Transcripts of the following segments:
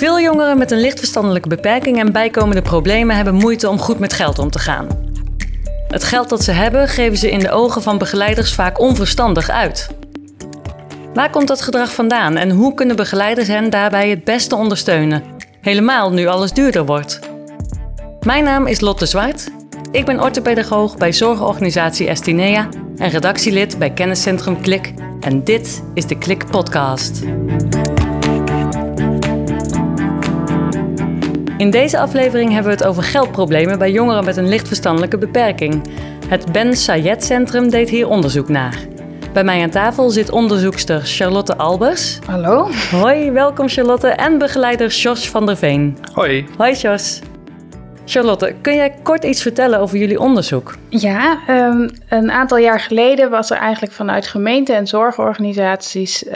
Veel jongeren met een licht verstandelijke beperking en bijkomende problemen hebben moeite om goed met geld om te gaan. Het geld dat ze hebben geven ze in de ogen van begeleiders vaak onverstandig uit. Waar komt dat gedrag vandaan en hoe kunnen begeleiders hen daarbij het beste ondersteunen? Helemaal nu alles duurder wordt. Mijn naam is Lotte Zwart. Ik ben orthopedagoog bij zorgorganisatie Estinea en redactielid bij kenniscentrum Klik. En dit is de Klik Podcast. In deze aflevering hebben we het over geldproblemen bij jongeren met een licht verstandelijke beperking. Het Ben Sayed Centrum deed hier onderzoek naar. Bij mij aan tafel zit onderzoekster Charlotte Albers. Hallo. Hoi, welkom Charlotte. En begeleider Jos van der Veen. Hoi. Hoi Jos. Charlotte, kun jij kort iets vertellen over jullie onderzoek? Ja, um, een aantal jaar geleden was er eigenlijk vanuit gemeenten en zorgorganisaties uh,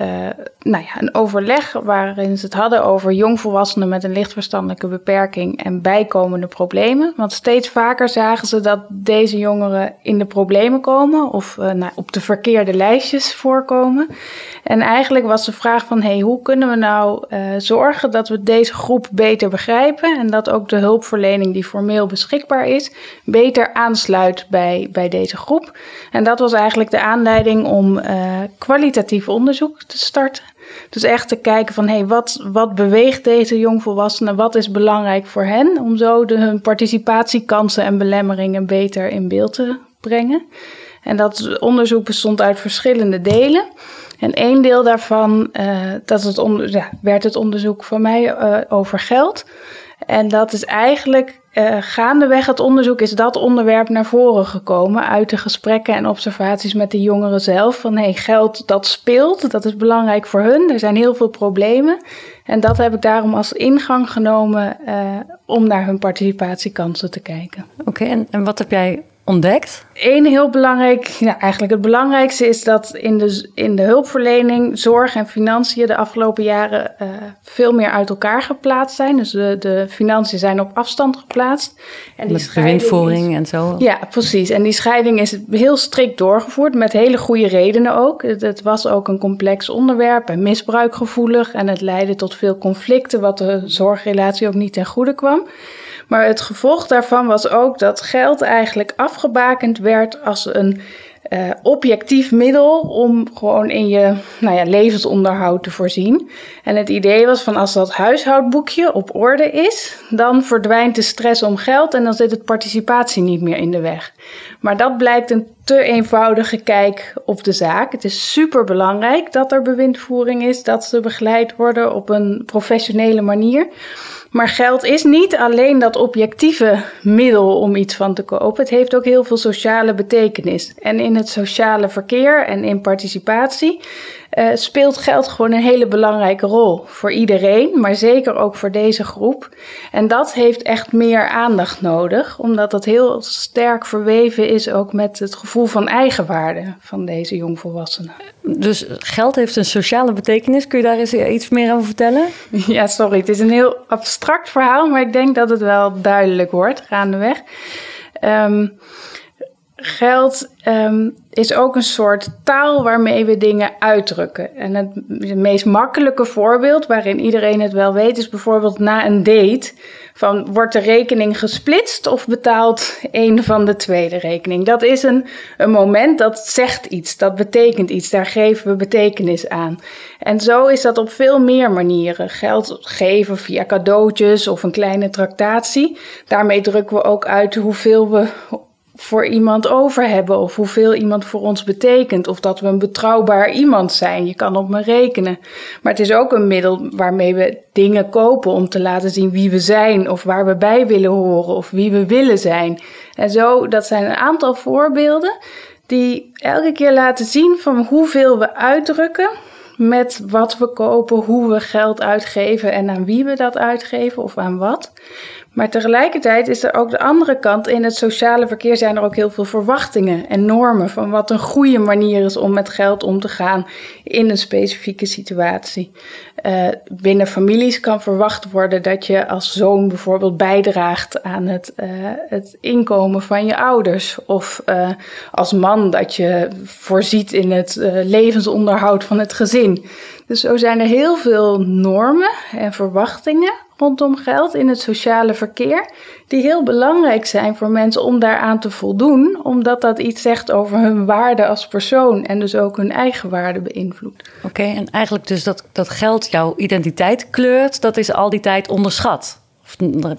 nou ja, een overleg waarin ze het hadden over jongvolwassenen met een lichtverstandelijke beperking en bijkomende problemen. Want steeds vaker zagen ze dat deze jongeren in de problemen komen of uh, nou, op de verkeerde lijstjes voorkomen. En eigenlijk was de vraag van hey, hoe kunnen we nou uh, zorgen dat we deze groep beter begrijpen en dat ook de hulpverlening die formeel beschikbaar is, beter aansluit bij, bij deze groep. En dat was eigenlijk de aanleiding om uh, kwalitatief onderzoek te starten. Dus echt te kijken van hey, wat, wat beweegt deze jongvolwassenen, wat is belangrijk voor hen, om zo hun participatiekansen en belemmeringen beter in beeld te brengen. En dat onderzoek bestond uit verschillende delen. En één deel daarvan uh, dat het ja, werd het onderzoek van mij uh, over geld. En dat is eigenlijk uh, gaandeweg het onderzoek is dat onderwerp naar voren gekomen uit de gesprekken en observaties met de jongeren zelf. Van hey, geld dat speelt, dat is belangrijk voor hun. Er zijn heel veel problemen. En dat heb ik daarom als ingang genomen uh, om naar hun participatiekansen te kijken. Oké, en, en wat heb jij ontdekt? Eén heel belangrijk, ja, eigenlijk het belangrijkste is dat in de, in de hulpverlening zorg en financiën de afgelopen jaren uh, veel meer uit elkaar geplaatst zijn. Dus de, de financiën zijn op afstand geplaatst. En die met is, en zo. Ja, precies. En die scheiding is heel strikt doorgevoerd met hele goede redenen ook. Het, het was ook een complex onderwerp en misbruikgevoelig en het leidde tot veel conflicten, wat de zorgrelatie ook niet ten goede kwam. Maar het gevolg daarvan was ook dat geld eigenlijk afgebakend werd als een uh, objectief middel om gewoon in je nou ja, levensonderhoud te voorzien. En het idee was van als dat huishoudboekje op orde is, dan verdwijnt de stress om geld en dan zit het participatie niet meer in de weg. Maar dat blijkt een te eenvoudige kijk op de zaak. Het is super belangrijk dat er bewindvoering is, dat ze begeleid worden op een professionele manier. Maar geld is niet alleen dat objectieve middel om iets van te kopen. Het heeft ook heel veel sociale betekenis. En in het sociale verkeer en in participatie uh, speelt geld gewoon een hele belangrijke rol. Voor iedereen, maar zeker ook voor deze groep. En dat heeft echt meer aandacht nodig, omdat dat heel sterk verweven is ook met het gevoel van eigenwaarde van deze jongvolwassenen. Dus geld heeft een sociale betekenis. Kun je daar eens iets meer over vertellen? Ja, sorry. Het is een heel abstract verhaal, maar ik denk dat het wel duidelijk wordt gaandeweg. Um, Geld um, is ook een soort taal waarmee we dingen uitdrukken. En het, het meest makkelijke voorbeeld, waarin iedereen het wel weet, is bijvoorbeeld na een date. Van wordt de rekening gesplitst of betaalt een van de tweede rekening? Dat is een, een moment dat zegt iets, dat betekent iets, daar geven we betekenis aan. En zo is dat op veel meer manieren. Geld geven via cadeautjes of een kleine tractatie. Daarmee drukken we ook uit hoeveel we voor iemand over hebben of hoeveel iemand voor ons betekent of dat we een betrouwbaar iemand zijn. Je kan op me rekenen. Maar het is ook een middel waarmee we dingen kopen om te laten zien wie we zijn of waar we bij willen horen of wie we willen zijn. En zo, dat zijn een aantal voorbeelden die elke keer laten zien van hoeveel we uitdrukken met wat we kopen, hoe we geld uitgeven en aan wie we dat uitgeven of aan wat. Maar tegelijkertijd is er ook de andere kant. In het sociale verkeer zijn er ook heel veel verwachtingen en normen van wat een goede manier is om met geld om te gaan in een specifieke situatie. Uh, binnen families kan verwacht worden dat je als zoon bijvoorbeeld bijdraagt aan het, uh, het inkomen van je ouders. Of uh, als man dat je voorziet in het levensonderhoud van het gezin. Dus zo zijn er heel veel normen en verwachtingen rondom geld in het sociale verkeer, die heel belangrijk zijn voor mensen om daaraan te voldoen, omdat dat iets zegt over hun waarde als persoon en dus ook hun eigen waarde beïnvloedt. Oké, en eigenlijk dus dat, dat geld jouw identiteit kleurt, dat is al die tijd onderschat. Of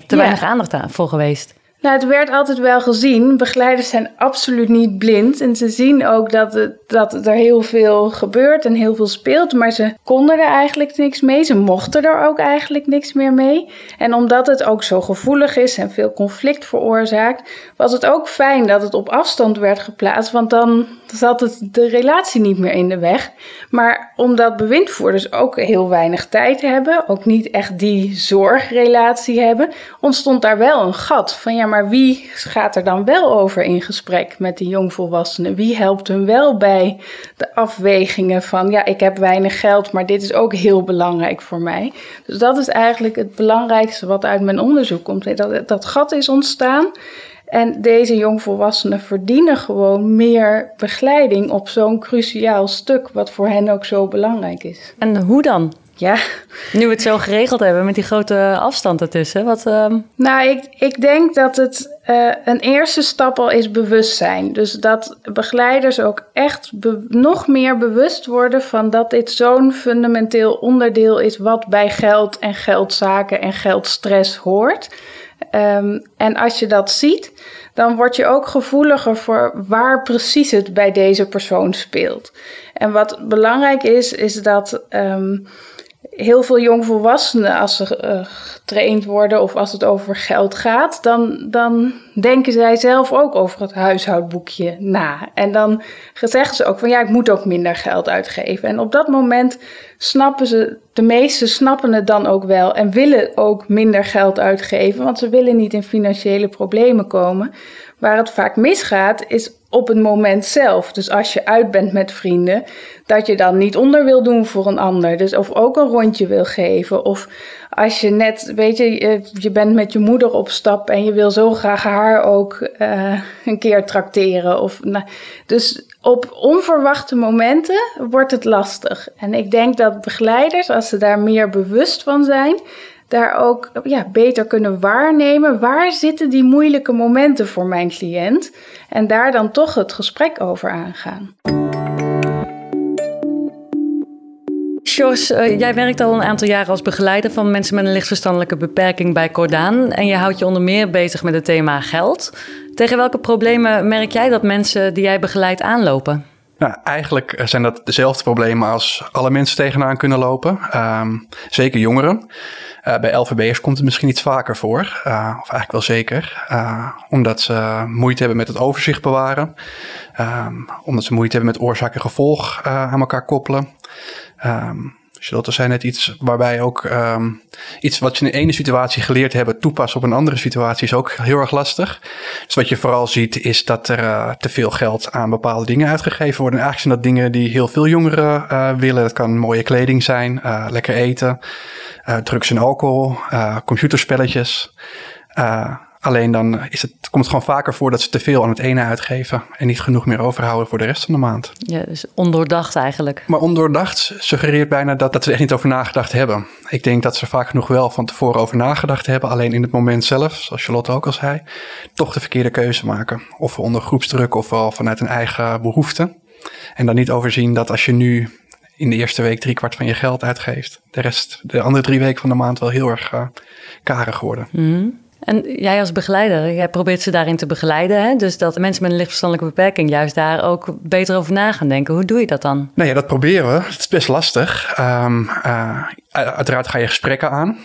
te weinig aandacht aan voor geweest. Nou, het werd altijd wel gezien. Begeleiders zijn absoluut niet blind. En ze zien ook dat, dat er heel veel gebeurt en heel veel speelt. Maar ze konden er eigenlijk niks mee. Ze mochten er ook eigenlijk niks meer mee. En omdat het ook zo gevoelig is en veel conflict veroorzaakt, was het ook fijn dat het op afstand werd geplaatst. Want dan zat het de relatie niet meer in de weg. Maar omdat bewindvoerders ook heel weinig tijd hebben, ook niet echt die zorgrelatie hebben, ontstond daar wel een gat. Van ja, maar wie gaat er dan wel over in gesprek met die jongvolwassenen? Wie helpt hun wel bij de afwegingen van ja, ik heb weinig geld, maar dit is ook heel belangrijk voor mij. Dus dat is eigenlijk het belangrijkste wat uit mijn onderzoek komt. Dat, dat gat is ontstaan. En deze jongvolwassenen verdienen gewoon meer begeleiding op zo'n cruciaal stuk, wat voor hen ook zo belangrijk is. En hoe dan? Ja. Nu we het zo geregeld hebben met die grote afstand ertussen. Wat, uh... Nou, ik, ik denk dat het uh, een eerste stap al is bewustzijn. Dus dat begeleiders ook echt nog meer bewust worden van dat dit zo'n fundamenteel onderdeel is wat bij geld en geldzaken en geldstress hoort. Um, en als je dat ziet, dan word je ook gevoeliger voor waar precies het bij deze persoon speelt. En wat belangrijk is, is dat um, heel veel jongvolwassenen, als ze uh, getraind worden of als het over geld gaat, dan, dan denken zij zelf ook over het huishoudboekje na. En dan zeggen ze ook van ja, ik moet ook minder geld uitgeven. En op dat moment snappen ze, de meesten snappen het dan ook wel en willen ook minder geld uitgeven, want ze willen niet in financiële problemen komen. Waar het vaak misgaat, is op het moment zelf. Dus als je uit bent met vrienden, dat je dan niet onder wil doen voor een ander. Dus of ook een rondje wil geven. Of als je net, weet je, je bent met je moeder op stap en je wil zo graag haar ook uh, een keer trakteren. Of, nou, dus op onverwachte momenten wordt het lastig. En ik denk dat begeleiders, als ze daar meer bewust van zijn, daar ook ja, beter kunnen waarnemen. Waar zitten die moeilijke momenten voor mijn cliënt? En daar dan toch het gesprek over aangaan. Jos, uh, jij werkt al een aantal jaren als begeleider van mensen met een lichtverstandelijke beperking bij Cordaan. En je houdt je onder meer bezig met het thema geld. Tegen welke problemen merk jij dat mensen die jij begeleidt aanlopen? Nou, eigenlijk zijn dat dezelfde problemen als alle mensen tegenaan kunnen lopen. Um, zeker jongeren. Uh, bij LVB'ers komt het misschien iets vaker voor. Uh, of eigenlijk wel zeker. Omdat ze moeite hebben met het overzicht bewaren. Um, omdat ze moeite hebben met oorzaak en gevolg aan elkaar koppelen. Um, Charlotte zei net iets waarbij ook um, iets wat je in de ene situatie geleerd hebben toepassen op een andere situatie is ook heel erg lastig. Dus wat je vooral ziet is dat er uh, te veel geld aan bepaalde dingen uitgegeven worden. En eigenlijk zijn dat dingen die heel veel jongeren uh, willen. Dat kan mooie kleding zijn, uh, lekker eten, drugs en alcohol, computerspelletjes. Alleen dan is het, komt het gewoon vaker voor dat ze te veel aan het ene uitgeven en niet genoeg meer overhouden voor de rest van de maand. Ja, dus ondoordacht eigenlijk. Maar ondoordacht suggereert bijna dat, dat ze er echt niet over nagedacht hebben. Ik denk dat ze vaak genoeg wel van tevoren over nagedacht hebben, alleen in het moment zelf, zoals Charlotte ook al zei, toch de verkeerde keuze maken. Of onder groepsdruk of wel vanuit een eigen behoefte. En dan niet overzien dat als je nu in de eerste week drie kwart van je geld uitgeeft, de rest, de andere drie weken van de maand wel heel erg uh, karig worden. Mm. En jij als begeleider, jij probeert ze daarin te begeleiden. Hè? Dus dat mensen met een lichtverstandelijke beperking juist daar ook beter over na gaan denken. Hoe doe je dat dan? Nou ja, dat proberen we. Het is best lastig. Um, uh, uiteraard ga je gesprekken aan.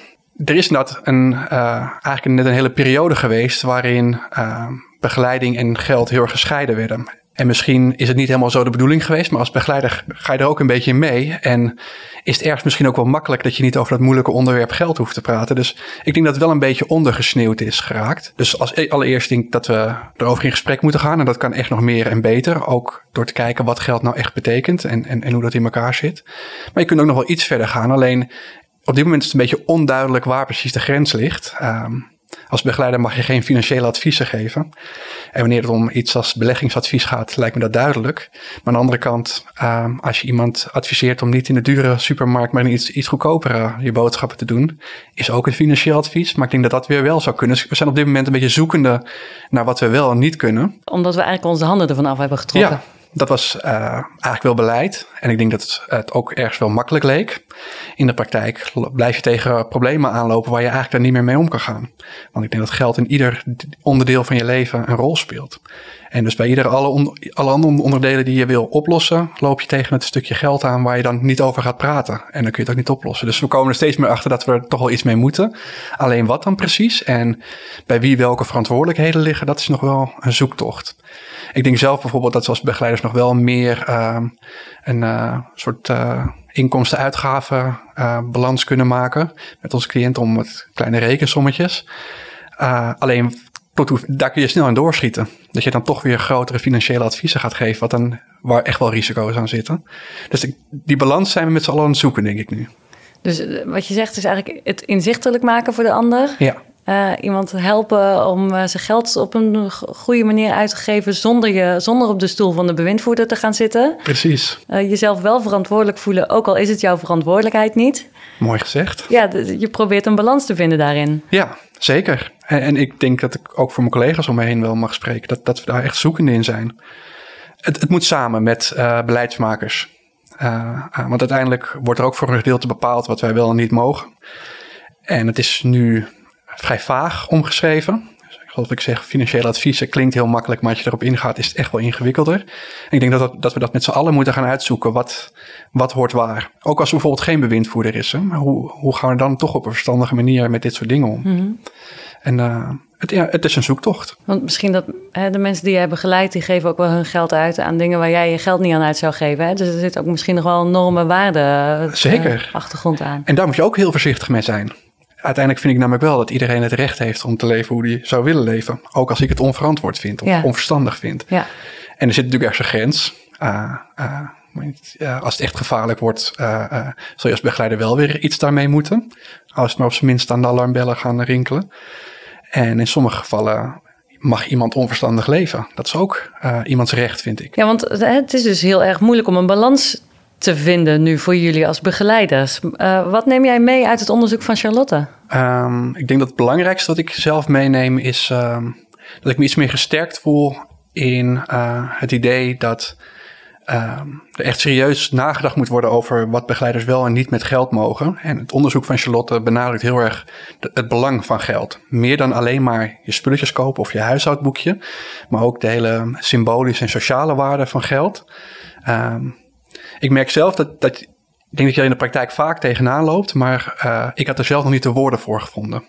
Er is net een, uh, eigenlijk net een hele periode geweest waarin uh, begeleiding en geld heel erg gescheiden werden. En misschien is het niet helemaal zo de bedoeling geweest, maar als begeleider ga je er ook een beetje mee. En is het ergens misschien ook wel makkelijk dat je niet over dat moeilijke onderwerp geld hoeft te praten. Dus ik denk dat het wel een beetje ondergesneeuwd is geraakt. Dus als e-, allereerst denk ik dat we erover in gesprek moeten gaan. En dat kan echt nog meer en beter. Ook door te kijken wat geld nou echt betekent en, en, en hoe dat in elkaar zit. Maar je kunt ook nog wel iets verder gaan. Alleen op dit moment is het een beetje onduidelijk waar precies de grens ligt. Um, Als begeleider mag je geen financiële adviezen geven. En wanneer het om iets als beleggingsadvies gaat, lijkt me dat duidelijk. Maar aan de andere kant, ehm, als je iemand adviseert om niet in de dure supermarkt, maar in iets, iets goedkopere je boodschappen te doen, is ook een financieel advies. Maar ik denk dat dat weer wel zou kunnen. Dus we zijn op dit moment een beetje zoekende naar wat we wel en niet kunnen. Omdat we eigenlijk onze handen ervan af hebben getrokken. Ja, dat was uh, eigenlijk wel beleid. En ik denk dat het, ook ergens wel makkelijk leek. In de praktijk blijf je tegen problemen aanlopen waar je eigenlijk daar niet meer mee om kan gaan. Want ik denk dat geld in ieder onderdeel van je leven een rol speelt. En dus bij iedere alle, alle andere onderdelen die je wil oplossen, loop je tegen het stukje geld aan waar je dan niet over gaat praten. En dan kun je het ook niet oplossen. Dus we komen er steeds meer achter dat we er toch wel iets mee moeten. Alleen wat dan precies en bij wie welke verantwoordelijkheden liggen, dat is nog wel een zoektocht. Ik denk zelf bijvoorbeeld dat we als begeleiders nog wel meer uh, een uh, soort uh, inkomsten-uitgaven balans kunnen maken met onze cliënt om met kleine rekensommetjes. alleen daar kun je snel aan doorschieten. Dat je dan toch weer grotere financiële adviezen gaat geven, wat dan, waar echt wel risico's aan zitten. Dus die, die balans zijn we met z'n allen aan het zoeken, denk ik nu. Dus wat je zegt is eigenlijk het inzichtelijk maken voor de ander. Ja. Uh, iemand helpen om uh, zijn geld op een goede manier uit te geven zonder, je, zonder op de stoel van de bewindvoerder te gaan zitten. Precies. Uh, jezelf wel verantwoordelijk voelen, ook al is het jouw verantwoordelijkheid niet. Mooi gezegd. Ja, je probeert een balans te vinden daarin. Ja, zeker. En, ik denk dat ik ook voor mijn collega's om me heen wel mag spreken, dat, dat we daar echt zoekende in zijn. Het, het moet samen met beleidsmakers. want uiteindelijk wordt er ook voor een gedeelte bepaald wat wij wel en niet mogen. En het is nu vrij vaag omgeschreven. Ik geloof ik zeg, financiële adviezen klinkt heel makkelijk, maar als je erop ingaat is het echt wel ingewikkelder. En ik denk dat, dat, dat we dat met z'n allen moeten gaan uitzoeken, wat, wat hoort waar. Ook als er bijvoorbeeld geen bewindvoerder is, hè, hoe, hoe gaan we dan toch op een verstandige manier met dit soort dingen om? Mm En uh, het, ja, het is een zoektocht. Want misschien dat hè, de mensen die jij begeleid, die geven ook wel hun geld uit aan dingen waar jij je geld niet aan uit zou geven. Hè? Dus er zit ook misschien nog wel een enorme waarde Zeker. Uh, achtergrond aan. En daar moet je ook heel voorzichtig mee zijn uiteindelijk vind ik namelijk wel dat iedereen het recht heeft om te leven hoe hij zou willen leven. Ook als ik het onverantwoord vind of onverstandig vind. Ja. En er zit natuurlijk ergens een grens. Uh, uh, als het echt gevaarlijk wordt, uh, zul je als begeleider wel weer iets daarmee moeten. Als het maar op zijn minst aan de alarmbellen gaan rinkelen. En in sommige gevallen mag iemand onverstandig leven. Dat is ook iemands recht, vind ik. Ja, want het is dus heel erg moeilijk om een balans te vinden nu voor jullie als begeleiders. Uh, wat neem jij mee uit het onderzoek van Charlotte? Um, ik denk dat het belangrijkste wat ik zelf meeneem is um, dat ik me iets meer gesterkt voel in uh, het idee dat um, er echt serieus nagedacht moet worden over wat begeleiders wel en niet met geld mogen. En het onderzoek van Charlotte benadrukt heel erg het belang van geld. Meer dan alleen maar je spulletjes kopen of je huishoudboekje, maar ook de hele symbolische en sociale waarde van geld. Ik merk zelf dat, dat ik denk dat je in de praktijk vaak tegenaan loopt, maar uh, ik had er zelf nog niet de woorden voor gevonden.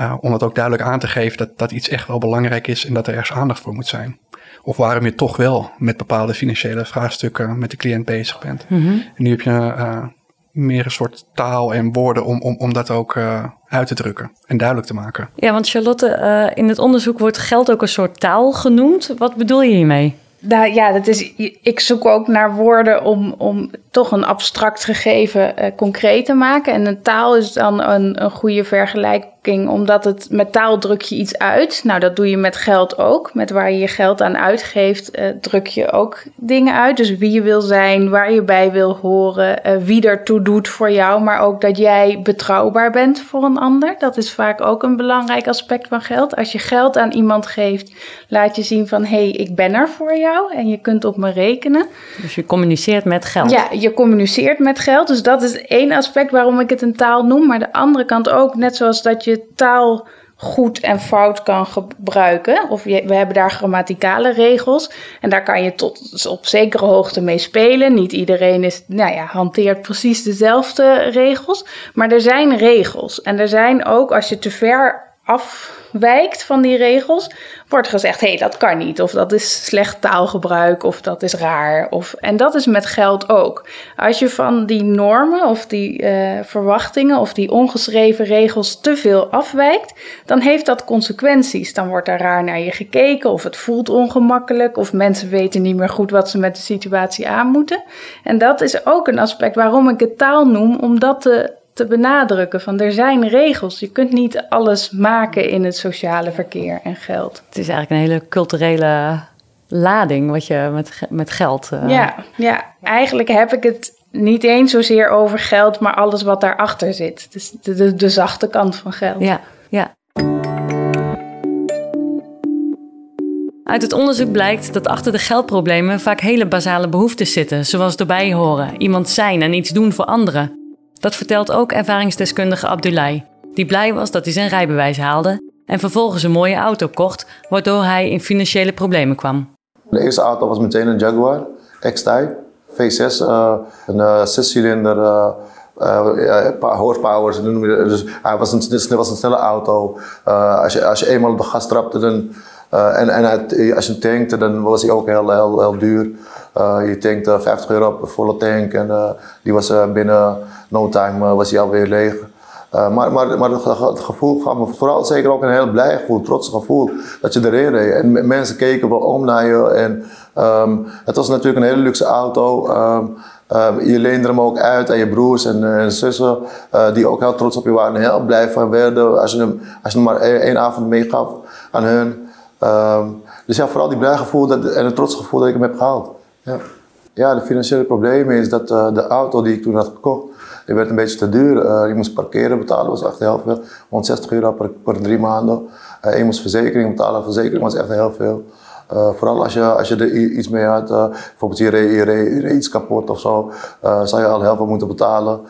Uh, om het ook duidelijk aan te geven dat, dat iets echt wel belangrijk is en dat er ergens aandacht voor moet zijn. Of waarom je toch wel met bepaalde financiële vraagstukken met de cliënt bezig bent. Mm -hmm. En nu heb je uh, meer een soort taal en woorden om, om, om dat ook uit te drukken en duidelijk te maken. Ja, want Charlotte, in het onderzoek wordt geld ook een soort taal genoemd. Wat bedoel je hiermee? Nou ja, dat is, ik zoek ook naar woorden om, om toch een abstract gegeven uh, concreet te maken. En een taal is dan een, een goede omdat het met taal druk je iets uit. Nou, dat doe je met geld ook. Met waar je je geld aan uitgeeft, uh, druk je ook dingen uit. Dus wie je wil zijn, waar je bij wil horen, uh, wie ertoe doet voor jou. Maar ook dat jij betrouwbaar bent voor een ander. Dat is vaak ook een belangrijk aspect van geld. Als je geld aan iemand geeft, laat je zien van hé, hey, ik ben er voor jou en je kunt op me rekenen. Dus je communiceert met geld. Ja, je communiceert met geld. Dus dat is één aspect waarom ik het een taal noem. Maar de andere kant ook, net zoals dat je taal goed en fout kan gebruiken. Of we hebben daar grammaticale regels. En daar kan je tot op zekere hoogte mee spelen. Niet iedereen is, nou ja, hanteert precies dezelfde regels. Maar er zijn regels. En er zijn ook, als je te ver afwijkt van die regels, wordt gezegd: hé, hey, dat kan niet. Of dat is slecht taalgebruik. Of dat is raar. Of, en dat is met geld ook. Als je van die normen of die uh, verwachtingen of die ongeschreven regels te veel afwijkt, dan heeft dat consequenties. Dan wordt er raar naar je gekeken. Of het voelt ongemakkelijk. Of mensen weten niet meer goed wat ze met de situatie aan moeten. En dat is ook een aspect waarom ik het taal noem, omdat de te benadrukken. Van er zijn regels. Je kunt niet alles maken in het sociale verkeer en geld. Het is eigenlijk een hele culturele lading wat je met, met geld. Uh... Ja, ja, eigenlijk heb ik het niet eens zozeer over geld, maar alles wat daarachter zit. Dus de, de, de zachte kant van geld. Ja, ja. Uit het onderzoek blijkt dat achter de geldproblemen vaak hele basale behoeftes zitten, zoals erbij horen, iemand zijn en iets doen voor anderen. Dat vertelt ook ervaringsdeskundige Abdullah, die blij was dat hij zijn rijbewijs haalde en vervolgens een mooie auto kocht, waardoor hij in financiële problemen kwam. De eerste auto was meteen een Jaguar X-Type V6, uh, een uh, zescilinder, uh, uh, horsepower, dus hij was een, was een snelle auto. als, je, als je eenmaal op de gas trapte, dan uh, en en als je tankte, dan was hij ook heel, heel, heel duur. Uh, je tankte 50 euro een volle tank en die was binnen no time was hij alweer leeg. maar, maar, maar het, gevoel gaf me vooral zeker ook een heel blij gevoel, trots gevoel dat je erin reed. En mensen keken wel om naar je. En um, het was natuurlijk een hele luxe auto. Um, um, je leende hem ook uit aan je broers en, en zussen, die ook heel trots op je waren en heel blij van werden als je hem, als je hem maar één avond meegaf aan hun. Um, dus ja, vooral die blij gevoel dat, en het trots gevoel dat ik hem heb gehaald. Ja, ja de financiële problemen is dat uh, de auto die ik toen had gekocht, die werd een beetje te duur. Uh, je moest parkeren betalen, was echt heel veel. 160 euro per, per drie maanden. Uh, je moest verzekering betalen, verzekering was echt heel veel. Uh, vooral als je, als je er iets mee had, uh, bijvoorbeeld je reed, je, iets kapot of zo, uh, zou je al heel veel moeten betalen.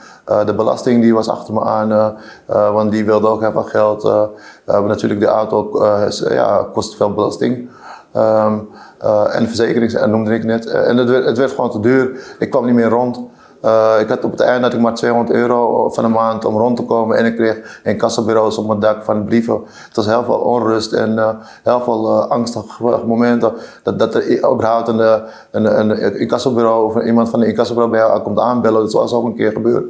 de belasting die was achter me aan, want die wilde ook heel veel geld. natuurlijk de auto ja, kost veel belasting. Um, en verzekering noemde ik net. en het het werd gewoon te duur. Ik kwam niet meer rond. Uh, ik had op het einde had ik maar 200 euro van de maand om rond te komen. En ik kreeg in kassabureaus op mijn dak van brieven. Het was heel veel onrust en uh, heel veel uh, angstige momenten. Dat, dat er überhaupt een, een, een, een of iemand van de incassobureau bij jou komt aanbellen. Dat was ook een keer gebeurd.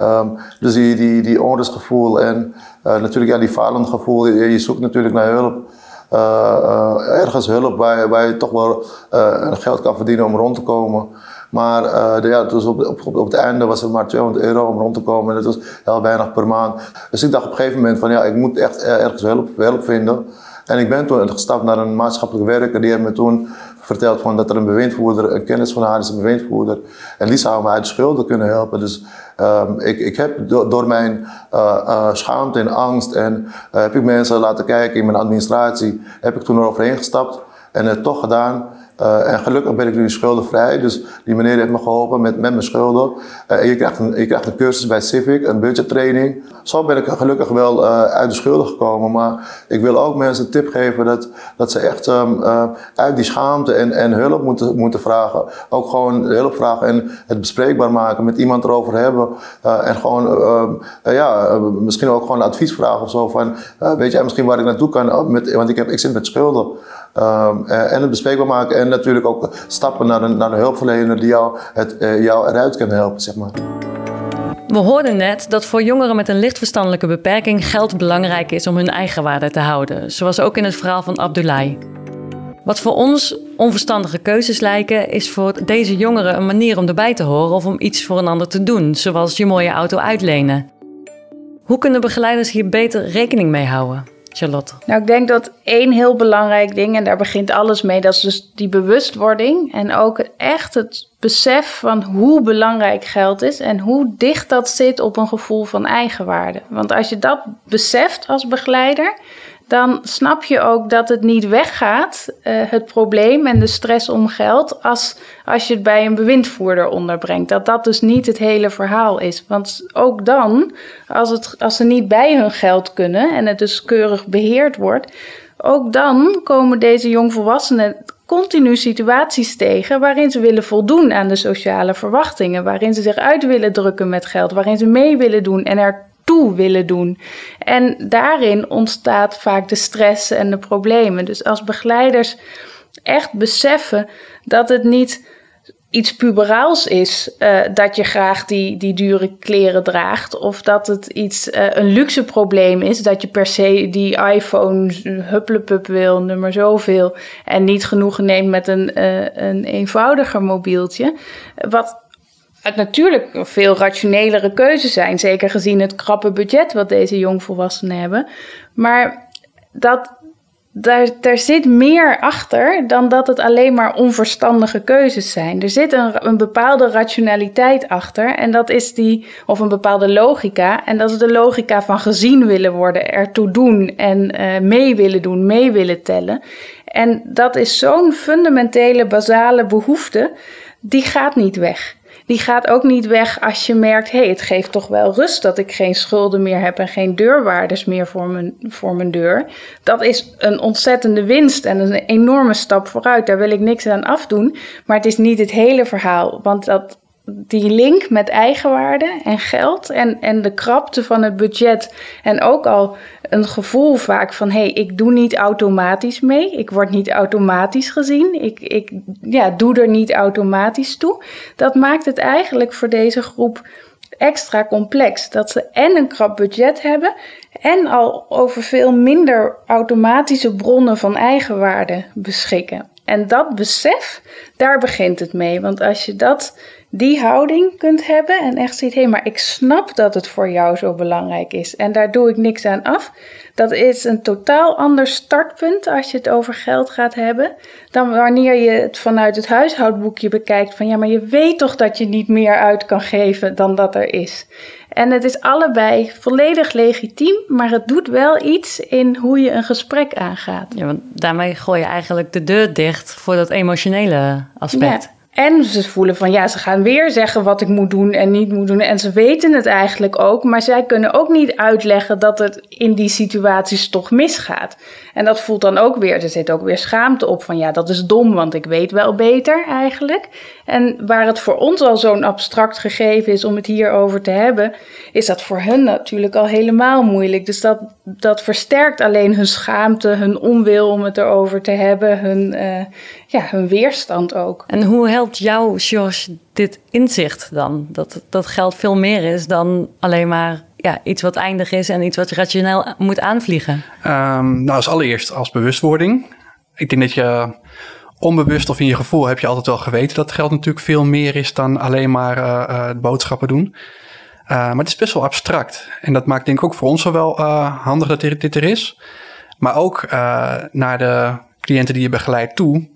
Um, dus die, die, die onrustgevoel en natuurlijk ja, die falend gevoel. Je, je zoekt natuurlijk naar hulp. ergens hulp waar, waar je toch wel geld kan verdienen om rond te komen. Maar de, ja, op, op, op, het einde was het maar 200 euro om rond te komen. En dat was heel weinig per maand. Dus ik dacht op een gegeven moment van ja, ik moet echt ergens hulp, hulp vinden. En ik ben toen gestapt naar een maatschappelijk werker. Die heeft me toen verteld van dat er een bewindvoerder, een kennis van haar is een bewindvoerder. En die zou me uit de schulden kunnen helpen. Dus um, ik, ik heb do, door mijn uh, schaamte en angst en heb ik mensen laten kijken in mijn administratie. Heb ik toen eroverheen gestapt en het toch gedaan. Uh, en gelukkig ben ik nu schuldenvrij. Dus die meneer heeft me geholpen met, met mijn schulden. Uh, je, krijgt een, je krijgt een cursus bij Civic, een budgettraining. Zo ben ik gelukkig wel uh, uit de schulden gekomen. Maar ik wil ook mensen een tip geven dat, dat ze echt um, uit die schaamte en, en hulp moeten, moeten vragen. Ook gewoon hulp vragen en het bespreekbaar maken, met iemand erover hebben. en gewoon, ja, misschien ook gewoon advies vragen of zo. Van, weet jij misschien waar ik naartoe kan? Met, want ik, heb, ik zit met schulden. Um, en het bespreekbaar maken en natuurlijk ook stappen naar een, naar een hulpverlener die jou, het, uh, jou eruit kan helpen, zeg maar. We hoorden net dat voor jongeren met een licht verstandelijke beperking geld belangrijk is om hun eigen waarde te houden, zoals ook in het verhaal van Abdullah. Wat voor ons onverstandige keuzes lijken, is voor deze jongeren een manier om erbij te horen of om iets voor een ander te doen, zoals je mooie auto uitlenen. Hoe kunnen begeleiders hier beter rekening mee houden? Charlotte? Nou, ik denk dat één heel belangrijk ding, en daar begint alles mee, dat is dus die bewustwording. En ook echt het besef van hoe belangrijk geld is en hoe dicht dat zit op een gevoel van eigenwaarde. Want als je dat beseft als begeleider, dan snap je ook dat het niet weggaat, uh, het probleem en de stress om geld, als, als je het bij een bewindvoerder onderbrengt. Dat dat dus niet het hele verhaal is. Want ook dan, als, het, als ze niet bij hun geld kunnen en het dus keurig beheerd wordt, ook dan komen deze jongvolwassenen continu situaties tegen waarin ze willen voldoen aan de sociale verwachtingen, waarin ze zich uit willen drukken met geld, waarin ze mee willen doen en er toe willen doen. En daarin ontstaat vaak de stress en de problemen. Dus als begeleiders echt beseffen dat het niet iets puberaals is uh, dat je graag die, die dure kleren draagt. Of dat het iets, uh, een luxe probleem is dat je per se die iPhone hupplepup wil, nummer zoveel. En niet genoegen neemt met een, uh, een eenvoudiger mobieltje. Wat het natuurlijk een veel rationelere keuze zijn. Zeker gezien het krappe budget wat deze jongvolwassenen hebben. Maar dat, daar, daar zit meer achter dan dat het alleen maar onverstandige keuzes zijn. Er zit een, een bepaalde rationaliteit achter. En dat is die, of een bepaalde logica. En dat is de logica van gezien willen worden, ertoe doen en uh, mee willen doen, mee willen tellen. En dat is zo'n fundamentele, basale behoefte, die gaat niet weg die gaat ook niet weg als je merkt: hé, hey, het geeft toch wel rust dat ik geen schulden meer heb en geen deurwaarders meer voor mijn, voor mijn deur. Dat is een ontzettende winst en een enorme stap vooruit. Daar wil ik niks aan afdoen. Maar het is niet het hele verhaal. Want dat, die link met eigenwaarde en geld en, en de krapte van het budget en ook al een gevoel vaak van hé, hey, ik doe niet automatisch mee, ik word niet automatisch gezien, ik, ik ja, doe er niet automatisch toe. Dat maakt het eigenlijk voor deze groep extra complex. Dat ze en een krap budget hebben en al over veel minder automatische bronnen van eigenwaarde beschikken. En dat besef, daar begint het mee. Want als je dat die houding kunt hebben en echt ziet, hé, hey, maar ik snap dat het voor jou zo belangrijk is en daar doe ik niks aan af. Dat is een totaal ander startpunt als je het over geld gaat hebben, dan wanneer je het vanuit het huishoudboekje bekijkt van ja, maar je weet toch dat je niet meer uit kan geven dan dat er is. En het is allebei volledig legitiem, maar het doet wel iets in hoe je een gesprek aangaat. Ja, want daarmee gooi je eigenlijk de deur dicht voor dat emotionele aspect. Ja. En ze voelen van ja, ze gaan weer zeggen wat ik moet doen en niet moet doen. En ze weten het eigenlijk ook, maar zij kunnen ook niet uitleggen dat het in die situaties toch misgaat. En dat voelt dan ook weer, er zit ook weer schaamte op van ja, dat is dom, want ik weet wel beter eigenlijk. En waar het voor ons al zo'n abstract gegeven is om het hierover te hebben, is dat voor hun natuurlijk al helemaal moeilijk. Dus dat, dat versterkt alleen hun schaamte, hun onwil om het erover te hebben, hun, uh, ja, hun weerstand ook. En hoe helpt jou, George, dit inzicht dan? Dat, dat geld veel meer is dan alleen maar ja, iets wat eindig is en iets wat je rationeel moet aanvliegen? Um, nou, als allereerst als bewustwording. Ik denk dat je onbewust of in je gevoel heb je altijd wel geweten dat geld natuurlijk veel meer is dan alleen maar uh, uh, boodschappen doen. Uh, maar het is best wel abstract. En dat maakt denk ik ook voor ons wel handig dat dit er is. Maar ook naar de cliënten die je begeleidt toe.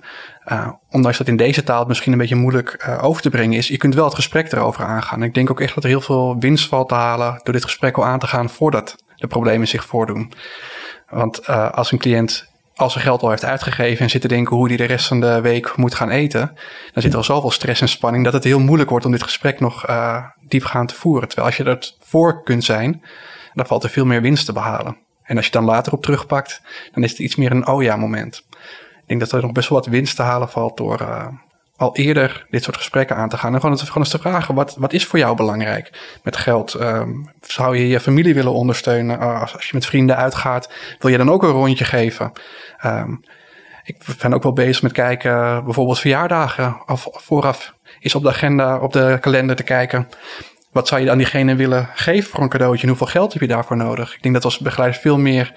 Uh, ondanks dat in deze taal misschien een beetje moeilijk uh, over te brengen is, je kunt wel het gesprek erover aangaan. Ik denk ook echt dat er heel veel winst valt te halen door dit gesprek al aan te gaan voordat de problemen zich voordoen. Want uh, als een cliënt als zijn geld al heeft uitgegeven en zit te denken hoe hij de rest van de week moet gaan eten, dan zit er al zoveel stress en spanning dat het heel moeilijk wordt om dit gesprek nog diepgaand te voeren. Terwijl als je er voor kunt zijn, dan valt er veel meer winst te behalen. En als je dan later op terugpakt, dan is het iets meer een oh ja moment. Denk dat er nog best wel wat winst te halen valt door uh, al eerder dit soort gesprekken aan te gaan. En gewoon, gewoon eens te vragen, wat, wat is voor jou belangrijk met geld? Um, zou je je familie willen ondersteunen? Uh, als, als, je met vrienden uitgaat, wil je dan ook een rondje geven? Um, ik ben ook wel bezig met kijken, bijvoorbeeld verjaardagen. Of vooraf is op de agenda, op de kalender te kijken. Wat zou je aan diegene willen geven voor een cadeautje? En hoeveel geld heb je daarvoor nodig? Ik denk dat als begeleiders veel meer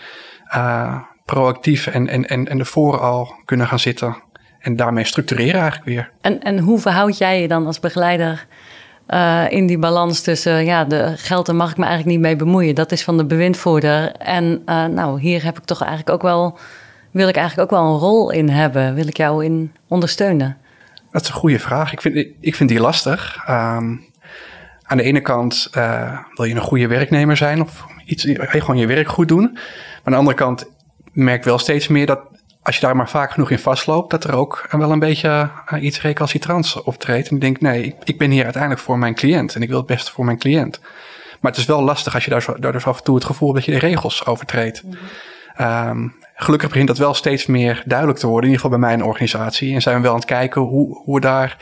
uh, proactief en, en, en, en ervoor al kunnen gaan zitten. En daarmee structureren eigenlijk weer. En, en hoe verhoud jij je dan als begeleider uh, in die balans tussen ja, de geld, daar mag ik me eigenlijk niet mee bemoeien. Dat is van de bewindvoerder. En uh, nou, hier heb ik toch eigenlijk ook wel, wil ik eigenlijk ook wel een rol in hebben. Wil ik jou in ondersteunen? Dat is een goede vraag. Ik vind, ik vind die lastig. Um, aan de ene kant uh, wil je een goede werknemer zijn of iets, je gewoon je werk goed doen. Maar aan de andere kant merk wel steeds meer dat als je daar maar vaak genoeg in vastloopt, dat er ook wel een beetje uh, iets recalcitrants optreedt. En ik denk, nee, ik ben hier uiteindelijk voor mijn cliënt en ik wil het beste voor mijn cliënt. Maar het is wel lastig als je daar, zo, daar dus af en toe het gevoel hebt dat je de regels overtreedt. Mm -hmm. um, gelukkig begint dat wel steeds meer duidelijk te worden, in ieder geval bij mijn organisatie. En zijn we wel aan het kijken hoe, hoe we daar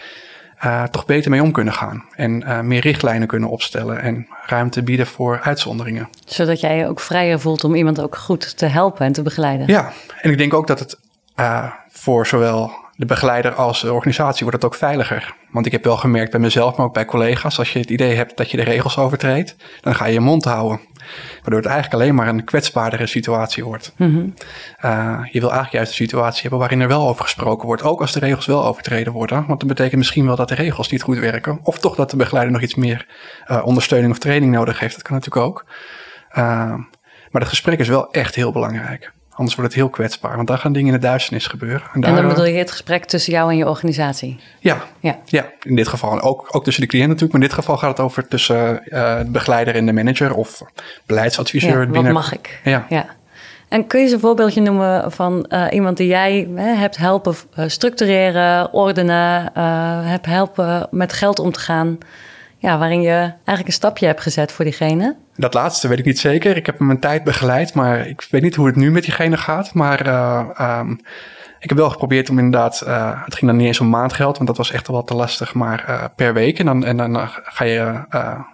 uh, toch beter mee om kunnen gaan. En uh, meer richtlijnen kunnen opstellen en ruimte bieden voor uitzonderingen. Zodat jij je ook vrijer voelt om iemand ook goed te helpen en te begeleiden. Ja, en ik denk ook dat het uh, voor zowel de begeleider als de organisatie wordt het ook veiliger. Want ik heb wel gemerkt bij mezelf, maar ook bij collega's, als je het idee hebt dat je de regels overtreedt, dan ga je je mond houden. Waardoor het eigenlijk alleen maar een kwetsbaardere situatie wordt. Mhm. Uh, je wil eigenlijk juist een situatie hebben waarin er wel over gesproken wordt. Ook als de regels wel overtreden worden. Want dat betekent misschien wel dat de regels niet goed werken. Of toch dat de begeleider nog iets meer uh, ondersteuning of training nodig heeft. Dat kan natuurlijk ook. Uh, maar het gesprek is wel echt heel belangrijk. Anders wordt het heel kwetsbaar, want daar gaan dingen in de duisternis gebeuren. En, daar, en dan bedoel je het gesprek tussen jou en je organisatie? Ja, ja. ja in dit geval. Ook, ook tussen de cliënt natuurlijk, maar in dit geval gaat het over tussen uh, de begeleider en de manager of beleidsadviseur. Ja, wat mag ik? Ja. ja. En kun je eens een voorbeeldje noemen van uh, iemand die jij hè, hebt helpen structureren, ordenen, uh, hebt helpen met geld om te gaan? Ja, waarin je eigenlijk een stapje hebt gezet voor diegene? Dat laatste weet ik niet zeker. Ik heb hem een tijd begeleid, maar ik weet niet hoe het nu met diegene gaat. Maar uh, ik heb wel geprobeerd om inderdaad, uh, het ging dan niet eens om maandgeld, want dat was echt wel te lastig, maar uh, per week. En dan, en dan ga je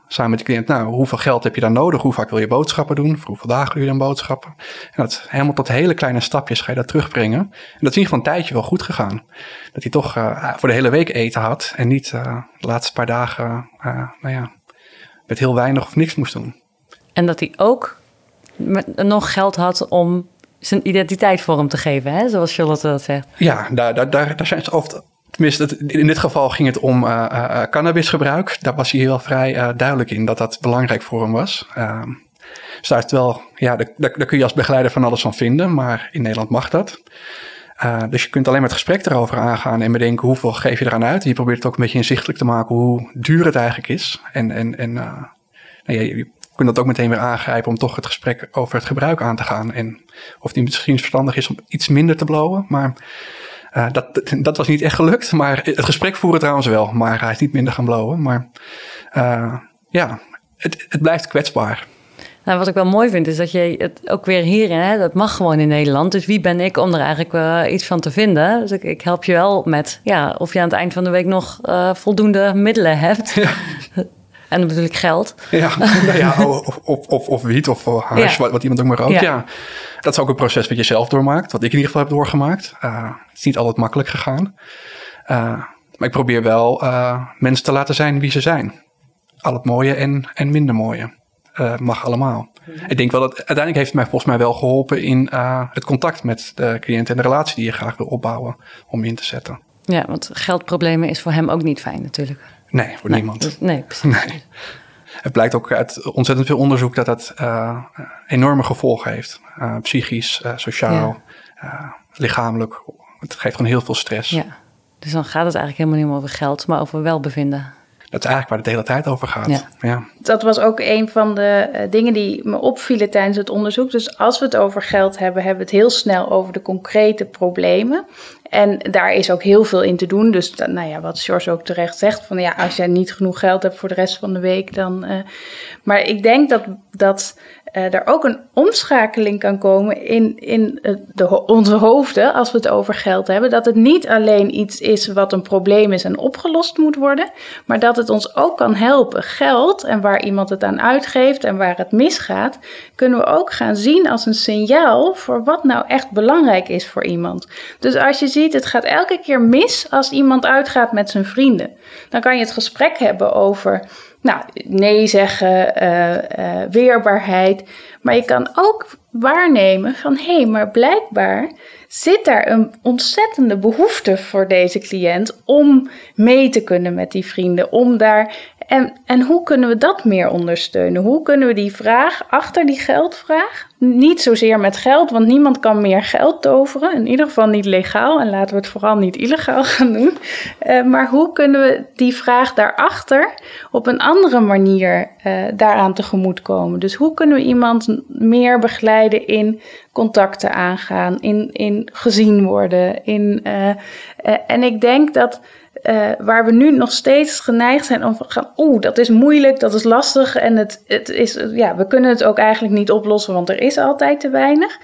samen met de cliënt, nou, hoeveel geld heb je dan nodig? Hoe vaak wil je boodschappen doen? Voor hoeveel dagen wil je dan boodschappen? En dat helemaal tot hele kleine stapjes ga je dat terugbrengen. En dat is in ieder geval een tijdje wel goed gegaan. Dat hij toch voor de hele week eten had en niet de laatste paar dagen, nou ja, met heel weinig of niks moest doen. En dat hij ook nog geld had om zijn identiteit vorm te geven, hè? zoals Charlotte dat zegt. Ja, daar, daar, daar, zijn ze. Tenminste, in dit geval ging het om uh, uh, cannabisgebruik. Daar was hij heel vrij duidelijk in dat dat belangrijk voor hem was. Ehm, dus daar, wel, ja, daar, daar, kun je als begeleider van alles van vinden, maar in Nederland mag dat. dus je kunt alleen maar het gesprek erover aangaan en bedenken hoeveel geef je eraan uit. En je probeert het ook een beetje inzichtelijk te maken hoe duur het eigenlijk is. En, en, en nou ja, je, kunt dat ook meteen weer aangrijpen om toch het gesprek over het gebruik aan te gaan. En of die misschien verstandig is om iets minder te blowen. Maar uh, dat, dat was niet echt gelukt. Maar het gesprek voeren trouwens wel. Maar hij is niet minder gaan blowen. Maar uh, ja, het, het blijft kwetsbaar. Nou, wat ik wel mooi vind, is dat je het ook weer hierin, hè, dat mag gewoon in Nederland. Dus wie ben ik om er eigenlijk uh, iets van te vinden? Dus ik, ik, help je wel met ja, of je aan het eind van de week nog uh, voldoende middelen hebt. Ja. En dan bedoel ik geld. Ja, nou ja of, of, of, wiet of hash, wat, wat, iemand ook maar rookt. Ja. ja. dat is ook een proces wat je zelf doormaakt. Wat ik in ieder geval heb doorgemaakt. Uh, het is niet altijd makkelijk gegaan. Uh, maar ik probeer wel uh, mensen te laten zijn wie ze zijn. Al het mooie en, en minder mooie. mag allemaal. Ik denk wel dat uiteindelijk heeft het mij volgens mij wel geholpen in het contact met de cliënt en de relatie die je graag wil opbouwen om in te zetten. Ja, want geldproblemen is voor hem ook niet fijn natuurlijk. Nee, voor niemand. nee, nee. Het blijkt ook uit ontzettend veel onderzoek dat dat uh, enorme gevolgen heeft. Uh, psychisch, uh, sociaal, lichamelijk. Het geeft gewoon heel veel stress. Ja. Dus dan gaat het eigenlijk helemaal niet meer over geld, maar over welbevinden. Dat is eigenlijk waar het de hele tijd over gaat. Ja. ja. Dat was ook een van de dingen die me opvielen tijdens het onderzoek. Dus als we het over geld hebben, hebben we het heel snel over de concrete problemen. En daar is ook heel veel in te doen. Dus nou ja, wat George ook terecht zegt, van ja, als jij niet genoeg geld hebt voor de rest van de week, dan. Uh, maar ik denk dat, dat uh, er ook een omschakeling kan komen in, in de, onze hoofden als we het over geld hebben. Dat het niet alleen iets is wat een probleem is en opgelost moet worden, maar dat het ons ook kan helpen. Geld en waar iemand het aan uitgeeft en waar het misgaat, kunnen we ook gaan zien als een signaal voor wat nou echt belangrijk is voor iemand. Dus als je ziet, het gaat elke keer mis als iemand uitgaat met zijn vrienden. Dan kan je het gesprek hebben over nou, nee zeggen, uh, uh, weerbaarheid. Maar je kan ook waarnemen van hé, hey, maar blijkbaar zit daar een ontzettende behoefte voor deze cliënt om mee te kunnen met die vrienden, om daar en, en hoe kunnen we dat meer ondersteunen? Hoe kunnen we die vraag achter die geldvraag, niet zozeer met geld, want niemand kan meer geld toveren, in ieder geval niet legaal en laten we het vooral niet illegaal gaan doen. Uh, maar hoe kunnen we die vraag daarachter op een andere manier uh, daaraan tegemoet komen? Dus hoe kunnen we iemand meer begeleiden in contacten aangaan, in, in gezien worden? In, uh, en ik denk dat uh, waar we nu nog steeds geneigd zijn om te gaan, oeh, dat is moeilijk, dat is lastig en het, het is, ja, we kunnen het ook eigenlijk niet oplossen, want er is altijd te weinig.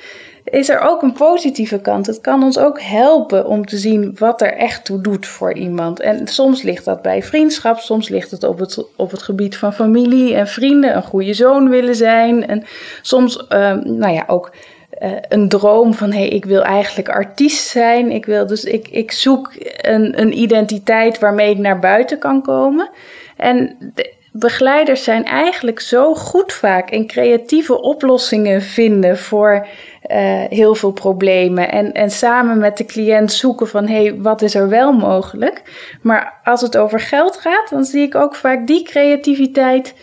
Is er ook een positieve kant? Het kan ons ook helpen om te zien wat er echt toe doet voor iemand. En soms ligt dat bij vriendschap, soms ligt het op het, op het gebied van familie en vrienden, een goede zoon willen zijn. En soms, uh, nou ja, ook uh, een droom van hé, hey, ik wil eigenlijk artiest zijn. Ik wil dus ik, ik zoek een, een identiteit waarmee ik naar buiten kan komen. En begeleiders zijn eigenlijk zo goed vaak in creatieve oplossingen vinden voor uh, heel veel problemen. En, en samen met de cliënt zoeken van hé, hey, wat is er wel mogelijk? Maar als het over geld gaat, dan zie ik ook vaak die creativiteit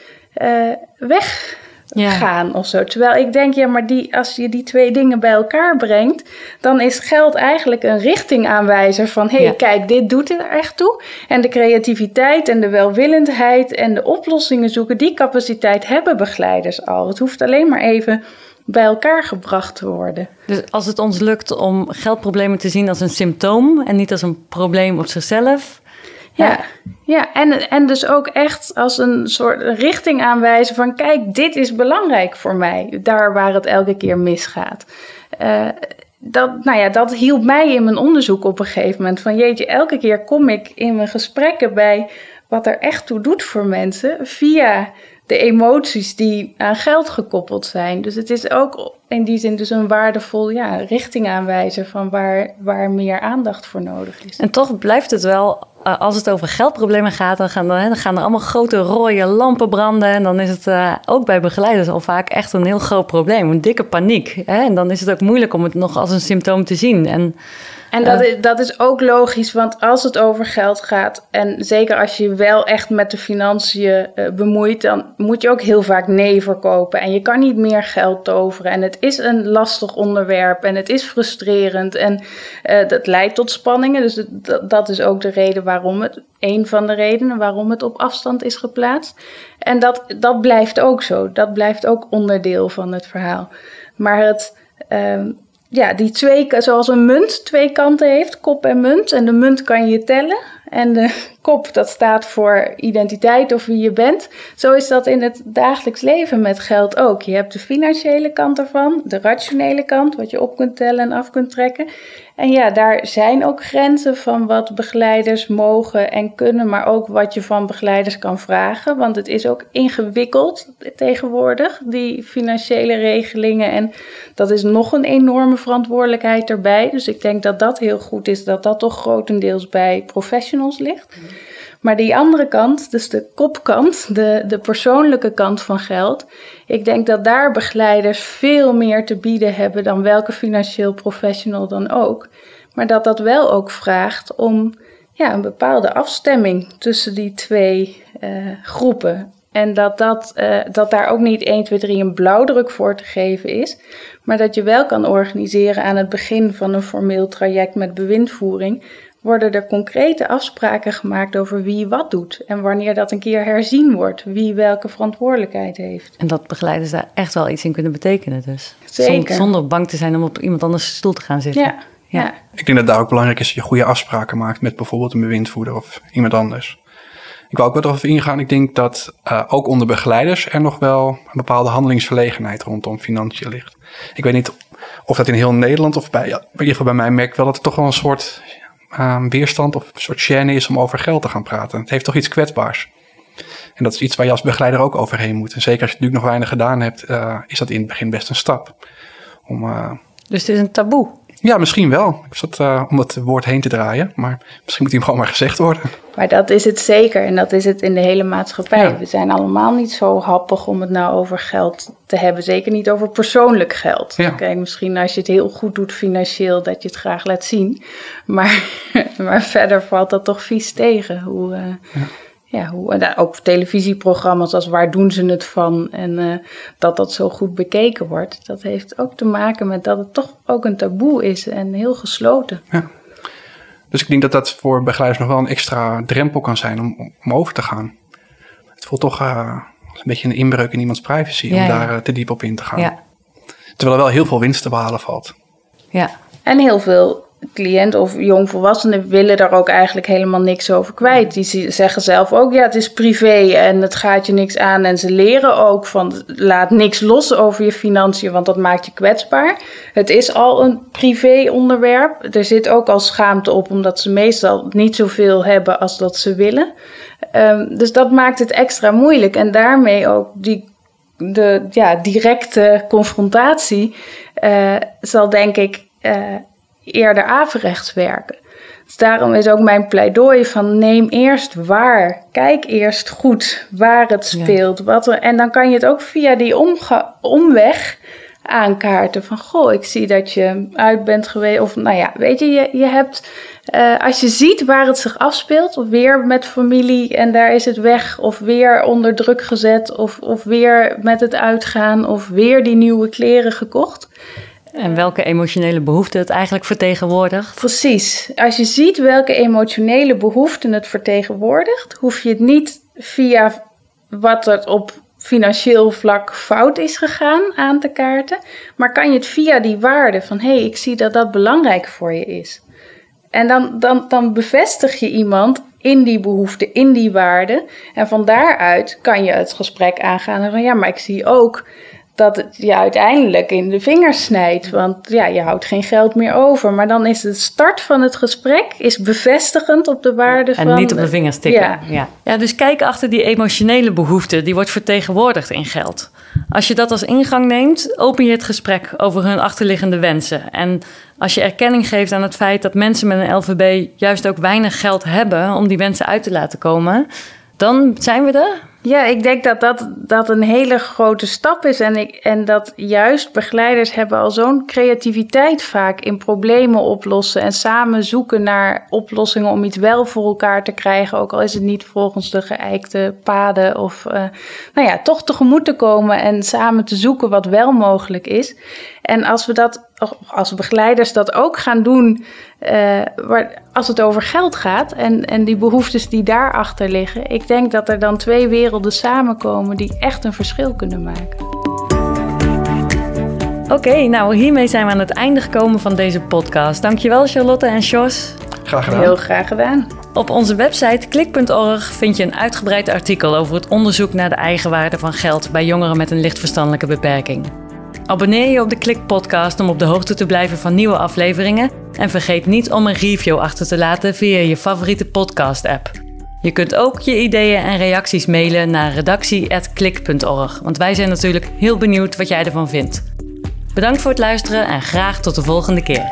uh, weg ja. gaan of zo. Terwijl ik denk, ja, maar die, als je die twee dingen bij elkaar brengt, dan is geld eigenlijk een richtingaanwijzer van hé, hey, kijk, dit doet er echt toe. En de creativiteit en de welwillendheid en de oplossingen zoeken, die capaciteit hebben begeleiders al. Het hoeft alleen maar even bij elkaar gebracht te worden. Dus als het ons lukt om geldproblemen te zien als een symptoom en niet als een probleem op zichzelf, ja, ja en, en dus ook echt als een soort richting aanwijzen van kijk, dit is belangrijk voor mij, daar waar het elke keer misgaat. Uh, dat, nou ja, dat hielp mij in mijn onderzoek op een gegeven moment. Van jeetje, elke keer kom ik in mijn gesprekken bij wat er echt toe doet voor mensen via de emoties die aan geld gekoppeld zijn. Dus het is ook in die zin dus een waardevol ja, richtingaanwijzer van waar, waar meer aandacht voor nodig is. En toch blijft het wel, eh, als het over geldproblemen gaat, dan gaan, dan gaan er allemaal grote rode lampen branden. En dan is het uh, ook bij begeleiders al vaak echt een heel groot probleem, een dikke paniek. Hè? En dan is het ook moeilijk om het nog als een symptoom te zien. En en dat, is, dat is ook logisch, want als het over geld gaat, en zeker als je wel echt met de financiën uh, bemoeit, dan moet je ook heel vaak nee verkopen. En je kan niet meer geld toveren. En het is een lastig onderwerp en het is frustrerend en uh, dat leidt tot spanningen. Dus dat, dat is ook de reden waarom het, een van de redenen waarom het op afstand is geplaatst. En dat, dat blijft ook zo. Dat blijft ook onderdeel van het verhaal. Maar het. Uh, ja, die twee, zoals een munt twee kanten heeft, kop en munt. En de munt kan je tellen. En de kop, dat staat voor identiteit of wie je bent. Zo is dat in het dagelijks leven met geld ook. Je hebt de financiële kant ervan, de rationele kant, wat je op kunt tellen en af kunt trekken. En ja, daar zijn ook grenzen van wat begeleiders mogen en kunnen, maar ook wat je van begeleiders kan vragen. Want het is ook ingewikkeld tegenwoordig, die financiële regelingen. En dat is nog een enorme verantwoordelijkheid erbij. Dus ik denk dat dat heel goed is, dat dat toch grotendeels bij professionals ligt. Maar die andere kant, dus de kopkant, de, de persoonlijke kant van geld, ik denk dat daar begeleiders veel meer te bieden hebben dan welke financieel professional dan ook. Maar dat dat wel ook vraagt om ja, een bepaalde afstemming tussen die twee uh, groepen. En dat, dat, uh, dat daar ook niet 1, 2, 3 een blauwdruk voor te geven is. Maar dat je wel kan organiseren aan het begin van een formeel traject met bewindvoering worden er concrete afspraken gemaakt over wie wat doet. En wanneer dat een keer herzien wordt, wie welke verantwoordelijkheid heeft. En dat begeleiders daar echt wel iets in kunnen betekenen dus. Zeker. Zonder bang te zijn om op iemand anders stoel te gaan zitten. Ja. ja. Ik denk dat daar ook belangrijk is dat je goede afspraken maakt met bijvoorbeeld een bewindvoerder of iemand anders. Ik wil ook wat over ingaan. Ik denk dat uh, ook onder begeleiders er nog wel een bepaalde handelingsverlegenheid rondom financiën ligt. Ik weet niet of dat in heel Nederland of bij, in ieder geval bij mij merk ik wel dat er toch wel een soort um, weerstand of een soort gêne is om over geld te gaan praten. Het heeft toch iets kwetsbaars. En dat is iets waar je als begeleider ook overheen moet. En zeker als je natuurlijk nog weinig gedaan hebt, uh, is dat in het begin best een stap. Om, uh, dus het is een taboe? Ja, misschien wel. Ik zat uh, om het woord heen te draaien, maar misschien moet die gewoon maar gezegd worden. Maar dat is het zeker en dat is het in de hele maatschappij. Ja. We zijn allemaal niet zo happig om het nou over geld te hebben. Zeker niet over persoonlijk geld. Ja. Kijk, misschien als je het heel goed doet financieel, dat je het graag laat zien. Maar, maar verder valt dat toch vies tegen. Hoe, uh, ja ja, hoe, en ook televisieprogramma's als Waar doen ze het van? En uh, dat dat zo goed bekeken wordt. Dat heeft ook te maken met dat het toch ook een taboe is en heel gesloten. Ja. Dus ik denk dat dat voor begeleiders nog wel een extra drempel kan zijn om, om over te gaan. Het voelt toch uh, een beetje een inbreuk in iemands privacy ja, om daar uh, te diep op in te gaan. Ja. Terwijl er wel heel veel winst te behalen valt. Ja. En heel veel cliënten of jongvolwassenen willen daar ook eigenlijk helemaal niks over kwijt. Die zeggen zelf ook, ja, het is privé en het gaat je niks aan. En ze leren ook van, laat niks los over je financiën, want dat maakt je kwetsbaar. Het is al een privé onderwerp. Er zit ook al schaamte op, omdat ze meestal niet zoveel hebben als dat ze willen. Um, dus dat maakt het extra moeilijk. En daarmee ook die de ja, directe confrontatie uh, zal denk ik uh, eerder averechts werken. Dus daarom is ook mijn pleidooi van neem eerst waar. Kijk eerst goed waar het speelt. Wat er, en dan kan je het ook via die omweg aankaarten. Van goh, ik zie dat je uit bent geweest. Of nou ja, weet je, je, je hebt. Uh, als je ziet waar het zich afspeelt, of weer met familie en daar is het weg, of weer onder druk gezet, of, of weer met het uitgaan, of weer die nieuwe kleren gekocht. En welke emotionele behoeften het eigenlijk vertegenwoordigt. Precies. Als je ziet welke emotionele behoeften het vertegenwoordigt, hoef je het niet via wat er op financieel vlak fout is gegaan aan te kaarten, maar kan je het via die waarde van hé, hey, ik zie dat dat belangrijk voor je is. En dan, dan, dan bevestig je iemand in die behoefte, in die waarde. En van daaruit kan je het gesprek aangaan van ja, maar ik zie ook dat het je uiteindelijk in de vingers snijdt. Want ja, je houdt geen geld meer over. Maar dan is de start van het gesprek is bevestigend op de waarde en van... En niet op de vingers tikken. Ja. ja. Ja. dus kijk achter die emotionele behoefte. Die wordt vertegenwoordigd in geld. Als je dat als ingang neemt, open je het gesprek over hun achterliggende wensen. En als je erkenning geeft aan het feit dat mensen met een LVB... juist ook weinig geld hebben om die wensen uit te laten komen... dan zijn we er. Ja, ik denk dat dat, dat een hele grote stap is. En, ik, en dat juist begeleiders hebben al zo'n creativiteit vaak in problemen oplossen. En samen zoeken naar oplossingen om iets wel voor elkaar te krijgen. Ook al is het niet volgens de geëikte paden. Of uh, nou ja, toch tegemoet te komen en samen te zoeken wat wel mogelijk is. En als we dat, als begeleiders dat ook gaan doen, uh, als het over geld gaat en, en die behoeftes die daarachter liggen, ik denk dat er dan twee werelden samenkomen die echt een verschil kunnen maken. Oké, nou hiermee zijn we aan het einde gekomen van deze podcast. Dankjewel Charlotte en Jos. Graag gedaan. Heel graag gedaan. Op onze website klik.org vind je een uitgebreid artikel over het onderzoek naar de eigenwaarde van geld bij jongeren met een licht verstandelijke beperking. Abonneer je op de Klik Podcast om op de hoogte te blijven van nieuwe afleveringen. En vergeet niet om een review achter te laten via je favoriete podcast-app. Je kunt ook je ideeën en reacties mailen naar redactie.klik.org, want wij zijn natuurlijk heel benieuwd wat jij ervan vindt. Bedankt voor het luisteren en graag tot de volgende keer.